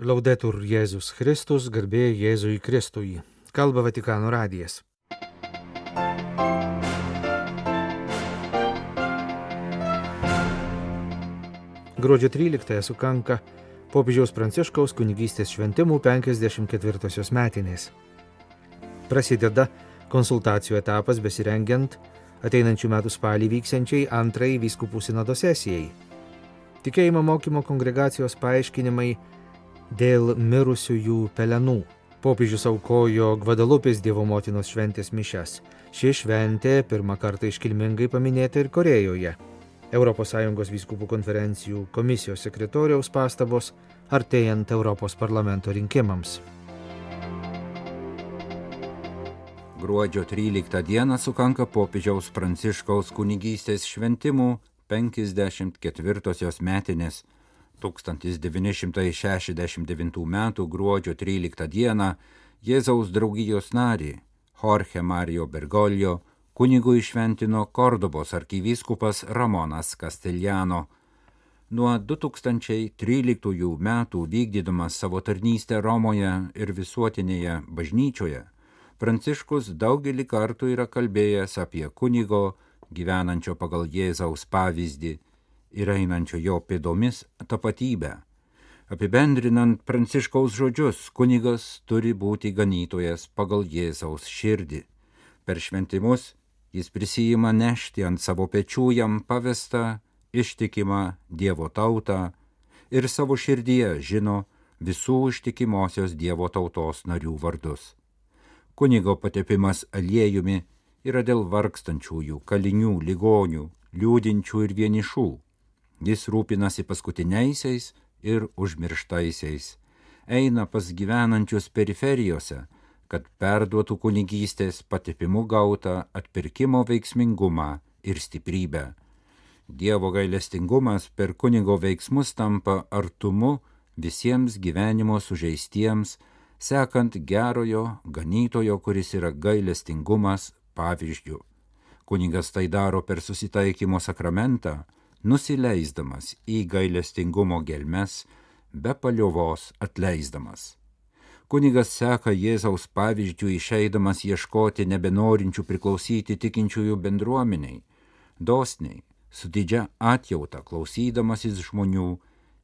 Laudetur Jėzus Kristus, garbė Jėzui Kristui. Kalba Vatikano radijas. Gruodžio 13 sukanka popiežiaus Pranciškaus kunigystės šventimų 54 metinės. Prasideda konsultacijų etapas besirengiant ateinančių metų spalį vyksiančiai antrai vyskupų sinodo sesijai. Tikėjimo mokymo kongregacijos paaiškinimai dėl mirusiųjų pelenų. Popiežius aukojo Gvadalupės Dievo motinos šventės mišes. Ši šventė pirmą kartą iškilmingai paminėta ir Korejoje. ES vyskupų konferencijų komisijos sekretoriaus pastabos artėjant Europos parlamento rinkimams. Gruodžio 13 dieną sukanka popiežiaus Pranciškaus kunigystės šventimų 54-osios metinės 1969 m. gruodžio 13 d. Jėzaus draugijos narį Jorge Mario Bergoglio kunigų išventino Kordobos arkivyskupas Ramonas Castellano. Nuo 2013 metų vykdydamas savo tarnystę Romoje ir visuotinėje bažnyčioje, Pranciškus daugelį kartų yra kalbėjęs apie kunigo gyvenančio pagal Jėzaus pavyzdį ir einančio jo pėdomis tapatybę. Apibendrinant pranciškaus žodžius, kunigas turi būti ganytojas pagal Jėzaus širdį. Per šventimus jis prisijima nešti ant savo pečių jam pavestą, ištikimą Dievo tautą ir savo širdyje žino visų ištikimosios Dievo tautos narių vardus. Kunigo patepimas aliejumi yra dėl vargstančiųjų, kalinių, ligonių, liūdinčių ir vienišų Jis rūpinasi paskutiniaisiais ir užmirštaisiais, eina pas gyvenančius periferijose, kad perduotų kunigystės patipimu gautą atpirkimo veiksmingumą ir stiprybę. Dievo gailestingumas per kunigo veiksmus tampa artumu visiems gyvenimo sužeistiems, sekant gerojo ganytojo, kuris yra gailestingumas pavyzdžių. Kunigas tai daro per susitaikymo sakramentą, nusileisdamas į gailestingumo gelmes, be paliovos atleisdamas. Kunigas seka Jėzaus pavyzdžių išeidamas ieškoti nebenorinčių priklausyti tikinčiųjų bendruomeniai, dosniai, su didžia atjauta klausydamasis žmonių,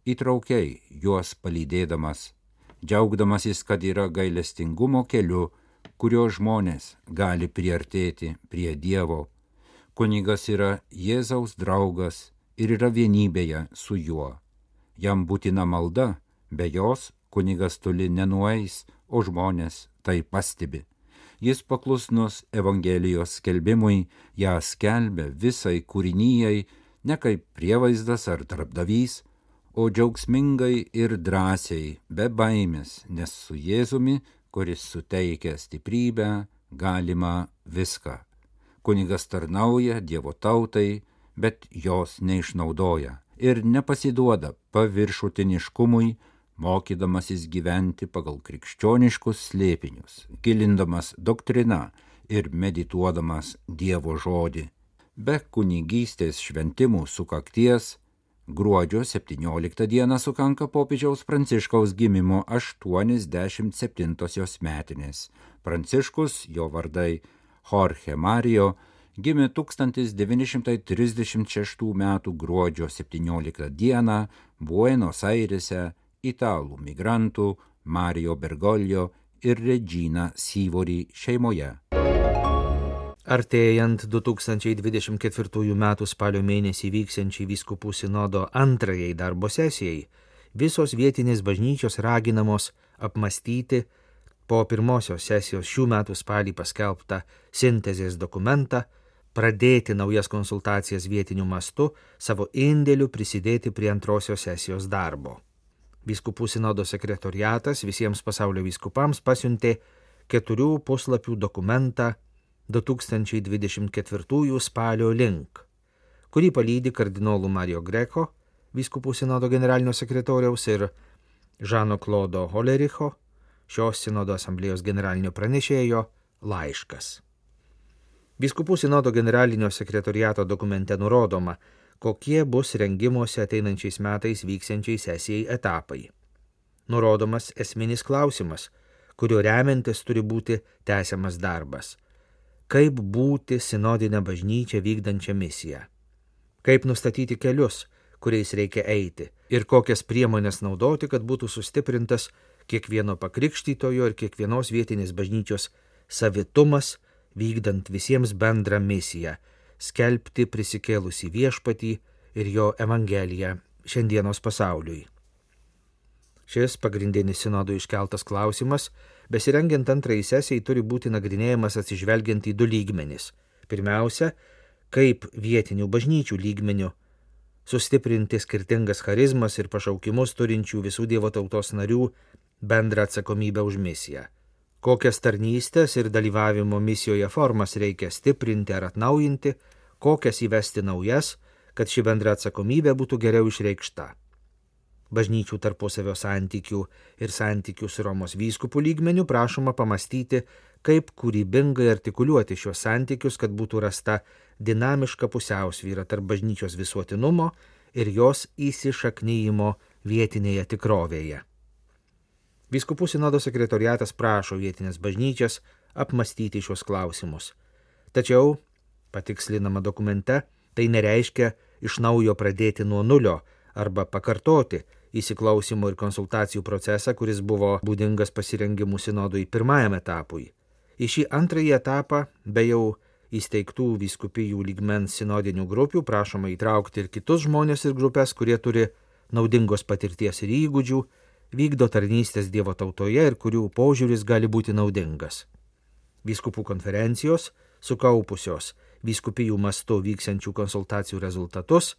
įtraukiai juos palydėdamas, džiaugdamasis, kad yra gailestingumo keliu, kurio žmonės gali priartėti prie Dievo. Kunigas yra Jėzaus draugas ir yra vienybėje su juo. Jam būtina malda, be jos kunigas toli nenueis, o žmonės tai pastebi. Jis paklusnus Evangelijos skelbimui ją skelbia visai kūrinyjei, ne kaip prievaizdas ar darbdavys, o džiaugsmingai ir drąsiai, be baimės, nes su Jėzumi, kuris suteikia stiprybę, galima viską. Kunigas tarnauja Dievo tautai, bet jos neišnaudoja ir nepasiduoda paviršutiniškumui, mokydamasis gyventi pagal krikščioniškus slėpinius, gilindamas doktriną ir medituodamas Dievo žodį. Be kunigystės šventimų sukakties gruodžio 17 dieną sukanka popiežiaus Pranciškaus gimimo 87-osios metinės. Pranciškus, jo vardai Jorge Mario, gimė 1936 m. gruodžio 17 d. Buenos Airese italų migrantų Mario Bergoglio ir Regina Sivori šeimoje. Artėjant 2024 m. spalio mėnesį vyksiančiai vyskupų sinodo antrajai darbo sesijai, visos vietinės bažnyčios raginamos apmastyti po pirmosios sesijos šių metų spalį paskelbtą sintezės dokumentą pradėti naujas konsultacijas vietiniu mastu, savo indėliu prisidėti prie antrosios sesijos darbo. Vyskupų sinodo sekretoriatas visiems pasaulio vyskupams pasiuntė keturių puslapių dokumentą 2024 spalio link, kurį palydi kardinolų Mario Greko, vyskupų sinodo generalinio sekretoriaus ir Žano Klodo Holericho, šios sinodo asamblėjos generalinio pranešėjo laiškas. Biskupų sinodo generalinio sekretoriato dokumente nurodoma, kokie bus rengimuose ateinančiais metais vyksiančiai sesijai etapai. nurodomas esminis klausimas, kurio remiantis turi būti tęsiamas darbas. Kaip būti sinodinę bažnyčią vykdančią misiją? Kaip nustatyti kelius, kuriais reikia eiti ir kokias priemonės naudoti, kad būtų sustiprintas kiekvieno pakrikštytojo ir kiekvienos vietinės bažnyčios savitumas, vykdant visiems bendrą misiją - skelbti prisikėlusi viešpatį ir jo evangeliją šiandienos pasauliui. Šis pagrindinis sinodo iškeltas klausimas, besirengiant antrai sesijai, turi būti nagrinėjamas atsižvelgiant į du lygmenis. Pirmiausia, kaip vietinių bažnyčių lygmenių sustiprinti skirtingas charizmas ir pašaukimus turinčių visų Dievo tautos narių bendrą atsakomybę už misiją. Kokias tarnystės ir dalyvavimo misijoje formas reikia stiprinti ar atnaujinti, kokias įvesti naujas, kad ši bendra atsakomybė būtų geriau išreikšta. Bažnyčių tarpusavio santykių ir santykių su Romos vyskupų lygmeniu prašoma pamastyti, kaip kūrybingai artikuliuoti šios santykius, kad būtų rasta dinamiška pusiausvyra tarp bažnyčios visuotinumo ir jos įsišaknyjimo vietinėje tikrovėje. Viskupų sinodo sekretoriatas prašo vietinės bažnyčias apmastyti šios klausimus. Tačiau, patikslinama dokumente, tai nereiškia iš naujo pradėti nuo nulio arba pakartoti įsiklausimo ir konsultacijų procesą, kuris buvo būdingas pasirengimų sinodui pirmajam etapui. Į šį antrąjį etapą, be jau įsteigtų vyskupijų lygmens sinodinių grupių prašoma įtraukti ir kitus žmonės ir grupės, kurie turi naudingos patirties ir įgūdžių, vykdo tarnystės Dievo tautoje ir kurių požiūris gali būti naudingas. Vyskupų konferencijos, sukaupusios vyskupijų mastu vyksiančių konsultacijų rezultatus,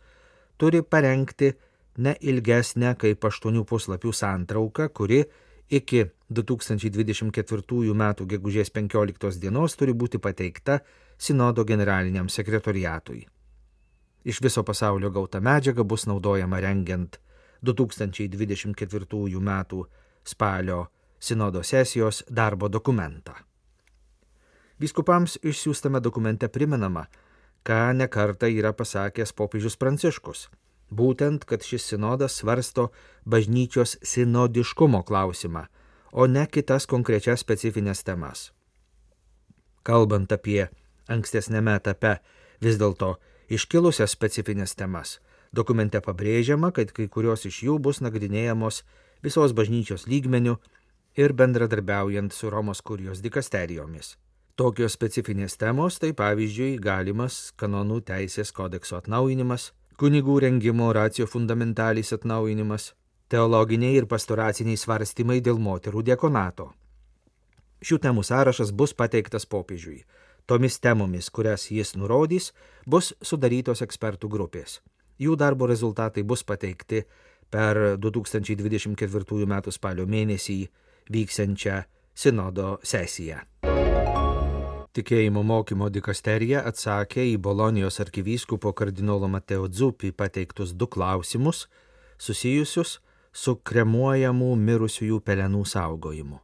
turi parengti ne ilgesnę kaip aštuonių puslapių santrauką, kuri iki 2024 m. gegužės 15 dienos turi būti pateikta Sinodo generaliniam sekretoriatui. Iš viso pasaulio gauta medžiaga bus naudojama rengiant 2024 m. spalio Sinodo sesijos darbo dokumentą. Vyskupams išsiųstame dokumente priminama, ką nekarta yra pasakęs popiežius Pranciškus Būtent, kad šis sinodas svarsto bažnyčios sinodiškumo klausimą, o ne kitas konkrečias specifines temas. Kalbant apie ankstesnėme etape vis dėlto iškilusias specifines temas, dokumente pabrėžiama, kad kai kurios iš jų bus nagrinėjamos visos bažnyčios lygmenių ir bendradarbiaujant su Romos kurijos dikasterijomis. Tokios specifinės temos tai pavyzdžiui galimas kanonų teisės kodekso atnaujinimas, kunigų rengimo racijo fundamentalis atnaujinimas, teologiniai ir pastoraciniai svarstymai dėl moterų diekonato. Šių temų sąrašas bus pateiktas popiežiui. Tomis temomis, kurias jis nurodys, bus sudarytos ekspertų grupės. Jų darbo rezultatai bus pateikti per 2024 m. spalio mėnesį vyksiančią sinodo sesiją. Tikėjimo mokymo dikasterija atsakė į Bolonijos arkivyskupo kardinolo Mateo Dzupį pateiktus du klausimus susijusius su kremuojamų mirusiųjų pelenų saugojimu.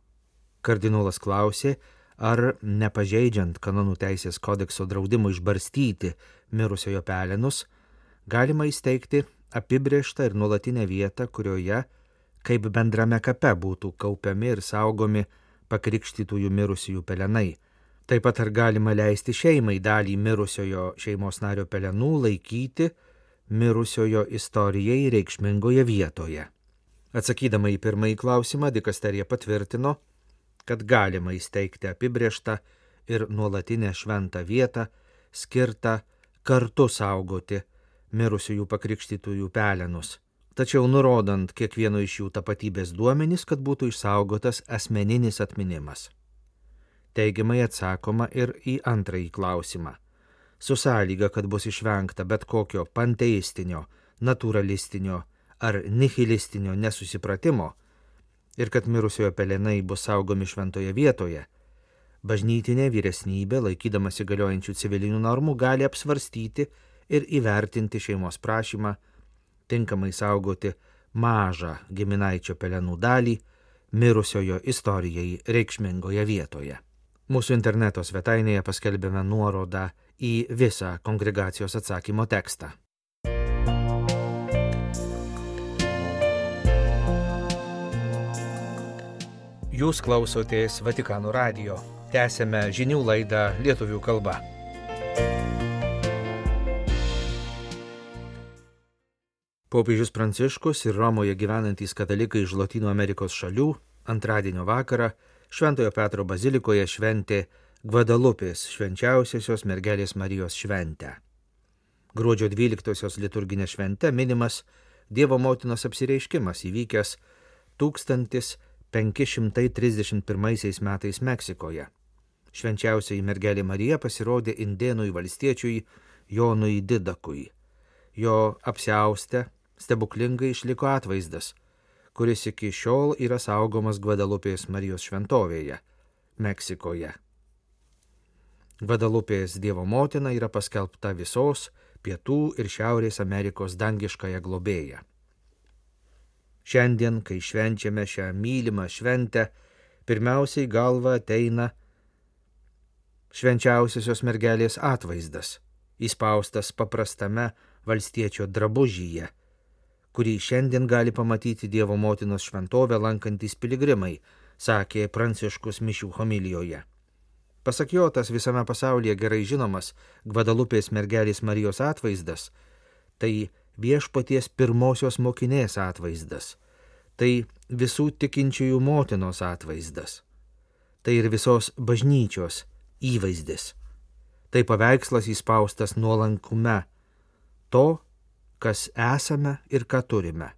Kardinolas klausė, ar nepažeidžiant kanonų teisės kodekso draudimo išbarstyti mirusiojo pelenus, galima įsteigti apibrieštą ir nuolatinę vietą, kurioje kaip bendrame kape būtų kaupiami ir saugomi pakrikštytųjų mirusiųjų pelenai Taip pat ar galima leisti šeimai dalį mirusiojo šeimos nario pelenų laikyti mirusiojo istorijai reikšmingoje vietoje. Atsakydama į pirmąjį klausimą, dikasterija patvirtino, kad galima įsteigti apibrieštą ir nuolatinę šventą vietą, skirtą kartu saugoti mirusiųjų pakrikštytųjų pelenus, tačiau nurodant kiekvieno iš jų tapatybės duomenys, kad būtų išsaugotas asmeninis atminimas teigiamai atsakoma ir į antrąjį klausimą. Su sąlyga, kad bus išvengta bet kokio panteistinio, naturalistinio ar nihilistinio nesusipratimo ir kad mirusiojo pelenai bus saugomi šventoje vietoje, bažnytinė vyresnybė, laikydamasi galiojančių civilinių normų, gali apsvarstyti ir įvertinti šeimos prašymą tinkamai saugoti mažą giminaičio pelenų dalį mirusiojo istorijai reikšmingoje vietoje. Mūsų interneto svetainėje paskelbėme nuorodą į visą kongregacijos atsakymo tekstą. Jūs klausotės Vatikano radio. Tęsėme žinių laidą lietuvių kalba. Popiežius Pranciškus ir Romoje gyvenantys katalikai iš Latino Amerikos šalių antradienio vakarą Šventojo Petro bazilikoje šventė Gvadalupės švenčiausiosios mergelės Marijos šventę. Gruodžio 12-osios liturginė šventė minimas Dievo motinos apsireiškimas įvykęs 1000. 531 metais Meksikoje. Švenčiausiai mergelė Marija pasirodė indėnui valstiečiui Jonui Didakui. Jo apsiaustę stebuklingai išliko atvaizdas, kuris iki šiol yra saugomas Gvadalupės Marijos šventovėje, Meksikoje. Gvadalupės Dievo motina yra paskelbta visos Pietų ir Šiaurės Amerikos dangiškąją globėją. Šiandien, kai švenčiame šią mylimą šventę, pirmiausiai galva ateina švenčiausiosios mergelės atvaizdas, įspaustas paprastame valstiečio drabužyje, kurį šiandien gali pamatyti Dievo motinos šventovę lankantis piligrimai, sakė Pranciškus Mišių homilijoje. Pasak jo, tas visame pasaulyje gerai žinomas Gvadalupės mergelės Marijos atvaizdas - tai viešpaties pirmosios mokinės atvaizdas, tai visų tikinčiųjų motinos atvaizdas, tai ir visos bažnyčios įvaizdis, tai paveikslas įspaustas nuolankume to, kas esame ir ką turime,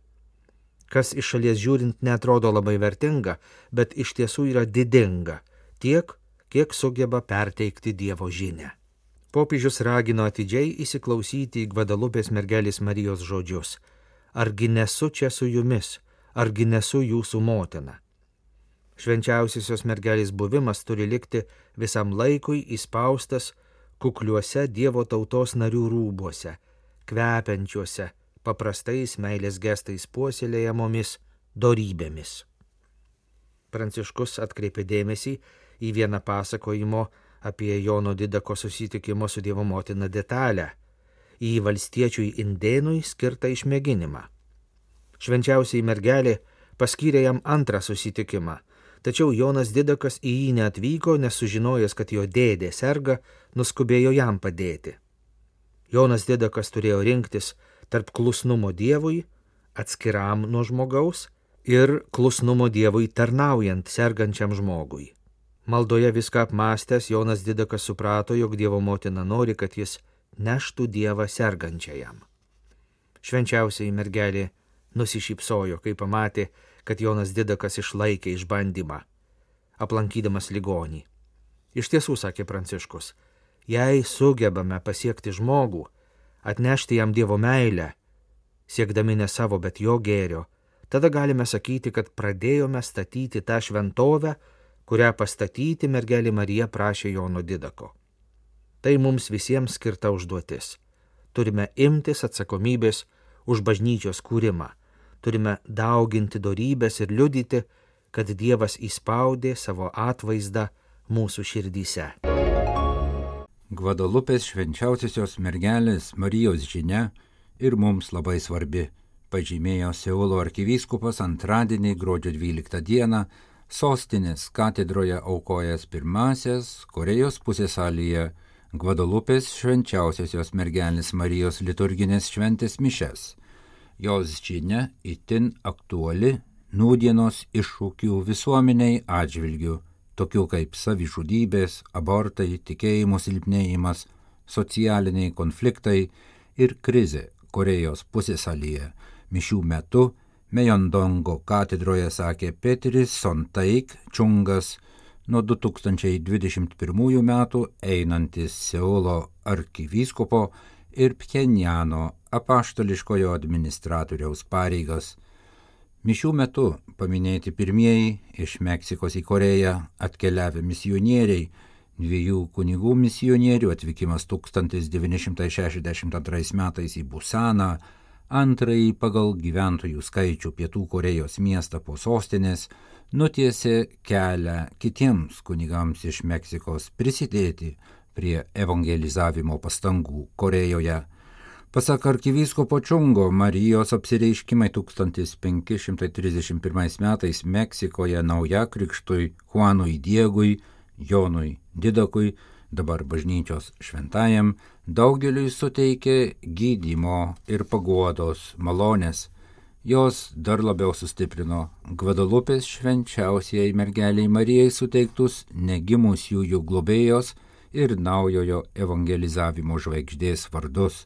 kas iš šalies žiūrint netrodo labai vertinga, bet iš tiesų yra didinga tiek, kiek sugeba perteikti Dievo žinę. Popiežius ragino atidžiai įsiklausyti į Gvadalupės mergelės Marijos žodžius. Argi nesu čia su jumis, argi nesu jūsų motina? Švenčiausiosios mergelės buvimas turi likti visam laikui įspaustas kukliuose Dievo tautos narių rūbuose, kvepiančiuose, paprastais meilės gestais puoselėjamomis dorybėmis. Pranciškus atkreipė dėmesį į vieną pasakojimo apie Jono Didako susitikimo su Dievo motina detalę - į valstiečiui indėnui skirtą išmėginimą. Švenčiausiai mergelė paskyrė jam antrą susitikimą, tačiau Jonas Didakas į jį neatvyko, nesužinojęs, kad jo dėdė serga, nuskubėjo jam padėti. Jonas Didakas turėjo rinktis tarp klusnumo Dievui, atskiram nuo žmogaus, ir klusnumo Dievui tarnaujant sergančiam žmogui. Maldoje viską apmastęs, Jonas Didakas suprato, jog Dievo motina nori, kad jis neštų Dievą sergančiajam. Švenčiausiai mergelė nusišypsojo, kai pamatė, kad Jonas Didakas išlaikė išbandymą, aplankydamas ligonį. Iš tiesų, sakė Pranciškus, jei sugebame pasiekti žmogų, atnešti jam Dievo meilę, siekdami ne savo, bet jo gėrio, tada galime sakyti, kad pradėjome statyti tą šventovę, kurią pastatyti mergelė Marija prašė Jono Didako. Tai mums visiems skirta užduotis. Turime imtis atsakomybės už bažnyčios kūrimą, turime dauginti darybės ir liudyti, kad Dievas įspaudė savo atvaizdą mūsų širdyse. Gvadalupės švenčiausiosios mergelės Marijos žinia ir mums labai svarbi, pažymėjo Seulo arkivyskupas antradienį gruodžio 12 dieną sostinės katedroje aukojęs pirmasias Korejos pusėsalyje Gvadalupės švenčiausiosios mergelės Marijos liturginės šventės mišes. Jos žinia itin aktuali nūdienos iššūkių visuomeniai atžvilgių, tokių kaip savižudybės, abortai, tikėjimo silpnėjimas, socialiniai konfliktai ir krizė Korejos pusėsalyje. Mišių metu Mejondongo katedroje sakė Petris Sontaik Čungas, nuo 2021 metų einantis Seulo arkivyskupo ir Pchenjano apaštališkojo administratoriaus pareigas. Mišių metu paminėti pirmieji iš Meksikos į Koreją atkeliavę misionieriai, dviejų kunigų misionierių atvykimas 1962 metais į Busaną, antrąjį pagal gyventojų skaičių Pietų Korejos miestą po sostinės, nutiesė kelią kitiems kunigams iš Meksikos prisidėti prie evangelizavimo pastangų Korejoje. Pasak arkivyskopo Čungo, Marijos apsireiškimai 1531 metais Meksikoje nauja krikštui Juanui Diegui, Jonui Didakui, dabar bažnyčios šventajam, daugeliui suteikė gydymo ir paguodos malonės. Jos dar labiau sustiprino Gvadalupės švenčiausiai mergeliai Marijai suteiktus negimusiųjų globėjos ir naujojo evangelizavimo žvaigždės vardus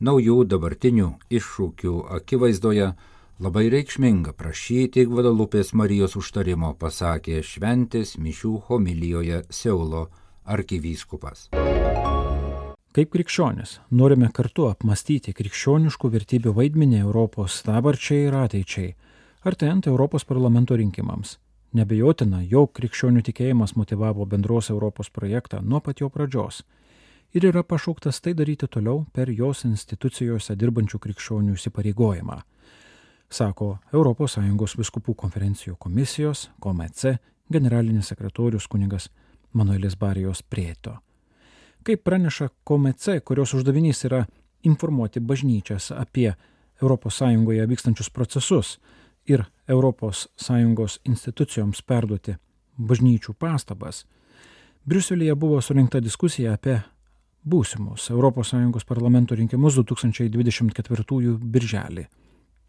naujų dabartinių iššūkių akivaizdoje labai reikšminga prašyti Gvadalupės Marijos užtarimo, pasakė šventės mišių homilijoje Seulo arkivyskupas. Kaip krikščionis norime kartu apmastyti krikščioniškų vertybių vaidmenį Europos dabarčiai ir ateičiai, artėjant Europos parlamento rinkimams. Nebejotina, jog krikščionių tikėjimas motivavo bendros Europos projektą nuo pat jo pradžios ir yra pašauktas tai daryti toliau per jos institucijose dirbančių krikščionių įsipareigojimą, sako ES viskupų konferencijų komisijos, KOMEC, generalinis sekretorius kunigas Manuelis Barijos Prieto. Kaip praneša KOMEC, kurios uždavinys yra informuoti bažnyčias apie ES vykstančius procesus ir ES institucijoms perduoti bažnyčių pastabas, Briuselėje buvo surinkta diskusija apie būsimus ES parlamento rinkimus 2024 birželį.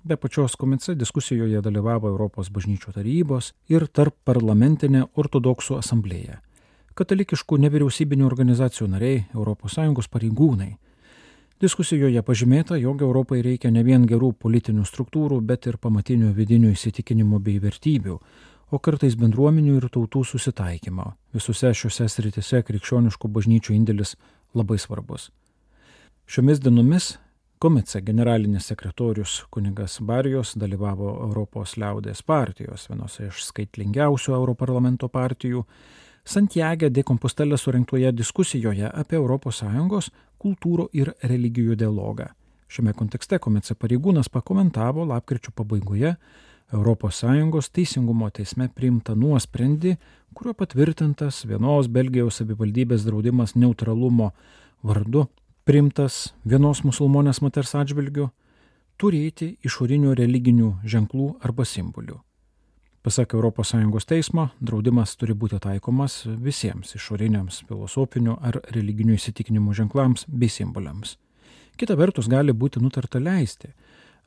Be pačios komice diskusijoje dalyvavo Europos bažnyčių tarybos ir tarp parlamentinė ortodoksų asamblėja, katalikiškų nevyriausybinių organizacijų nariai, ES pareigūnai. Diskusijoje pažymėta, jog Europai reikia ne vien gerų politinių struktūrų, bet ir pamatinių vidinių įsitikinimų bei vertybių, o kartais bendruomenių ir tautų susitaikymo. Visose šiuose sritise krikščioniškų bažnyčių indėlis labai svarbus. Šiomis dienomis Komice generalinis sekretorius kunigas Barijos dalyvavo Europos liaudės partijos, vienos iš skaitlingiausių Europarlamento partijų, Santiagė de Compostela surinktoje diskusijoje apie ES kultūrų ir religijų dialogą. Šiame kontekste Komice pareigūnas pakomentavo lapkričio pabaigoje ES teisingumo teisme priimtą nuosprendį, kuriuo patvirtintas vienos Belgijos savivaldybės draudimas neutralumo vardu, priimtas vienos musulmonės moters atžvilgiu, turėti išorinių religinių ženklų arba simbolių. Pasak ES teismo, draudimas turi būti taikomas visiems išoriniams filosofinių ar religinių įsitikinimų ženklams bei simboliams. Kita vertus gali būti nutarta leisti,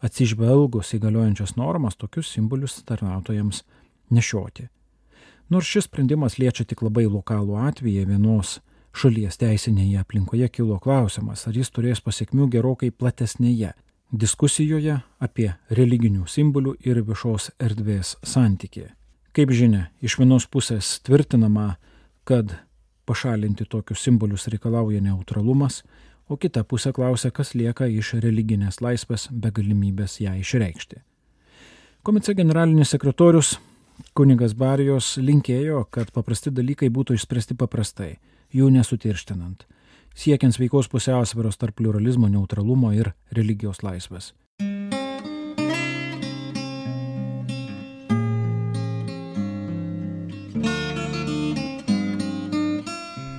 atsižvelgus į galiojančias normas tokius simbolius tarnautojams nešioti. Nors šis sprendimas liečia tik labai lokalų atvejį vienos šalies teisinėje aplinkoje kilo klausimas, ar jis turės pasiekmių gerokai platesnėje diskusijoje apie religinių simbolių ir viešos erdvės santykį. Kaip žinia, iš vienos pusės tvirtinama, kad pašalinti tokius simbolius reikalauja neutralumas, o kita pusė klausia, kas lieka iš religinės laisvės be galimybės ją išreikšti. Komice generalinis sekretorius kunigas Barijos linkėjo, kad paprasti dalykai būtų išspręsti paprastai, jų nesutirštinant, siekiant sveikos pusiausvėros tarp pluralizmo, neutralumo ir religijos laisvės.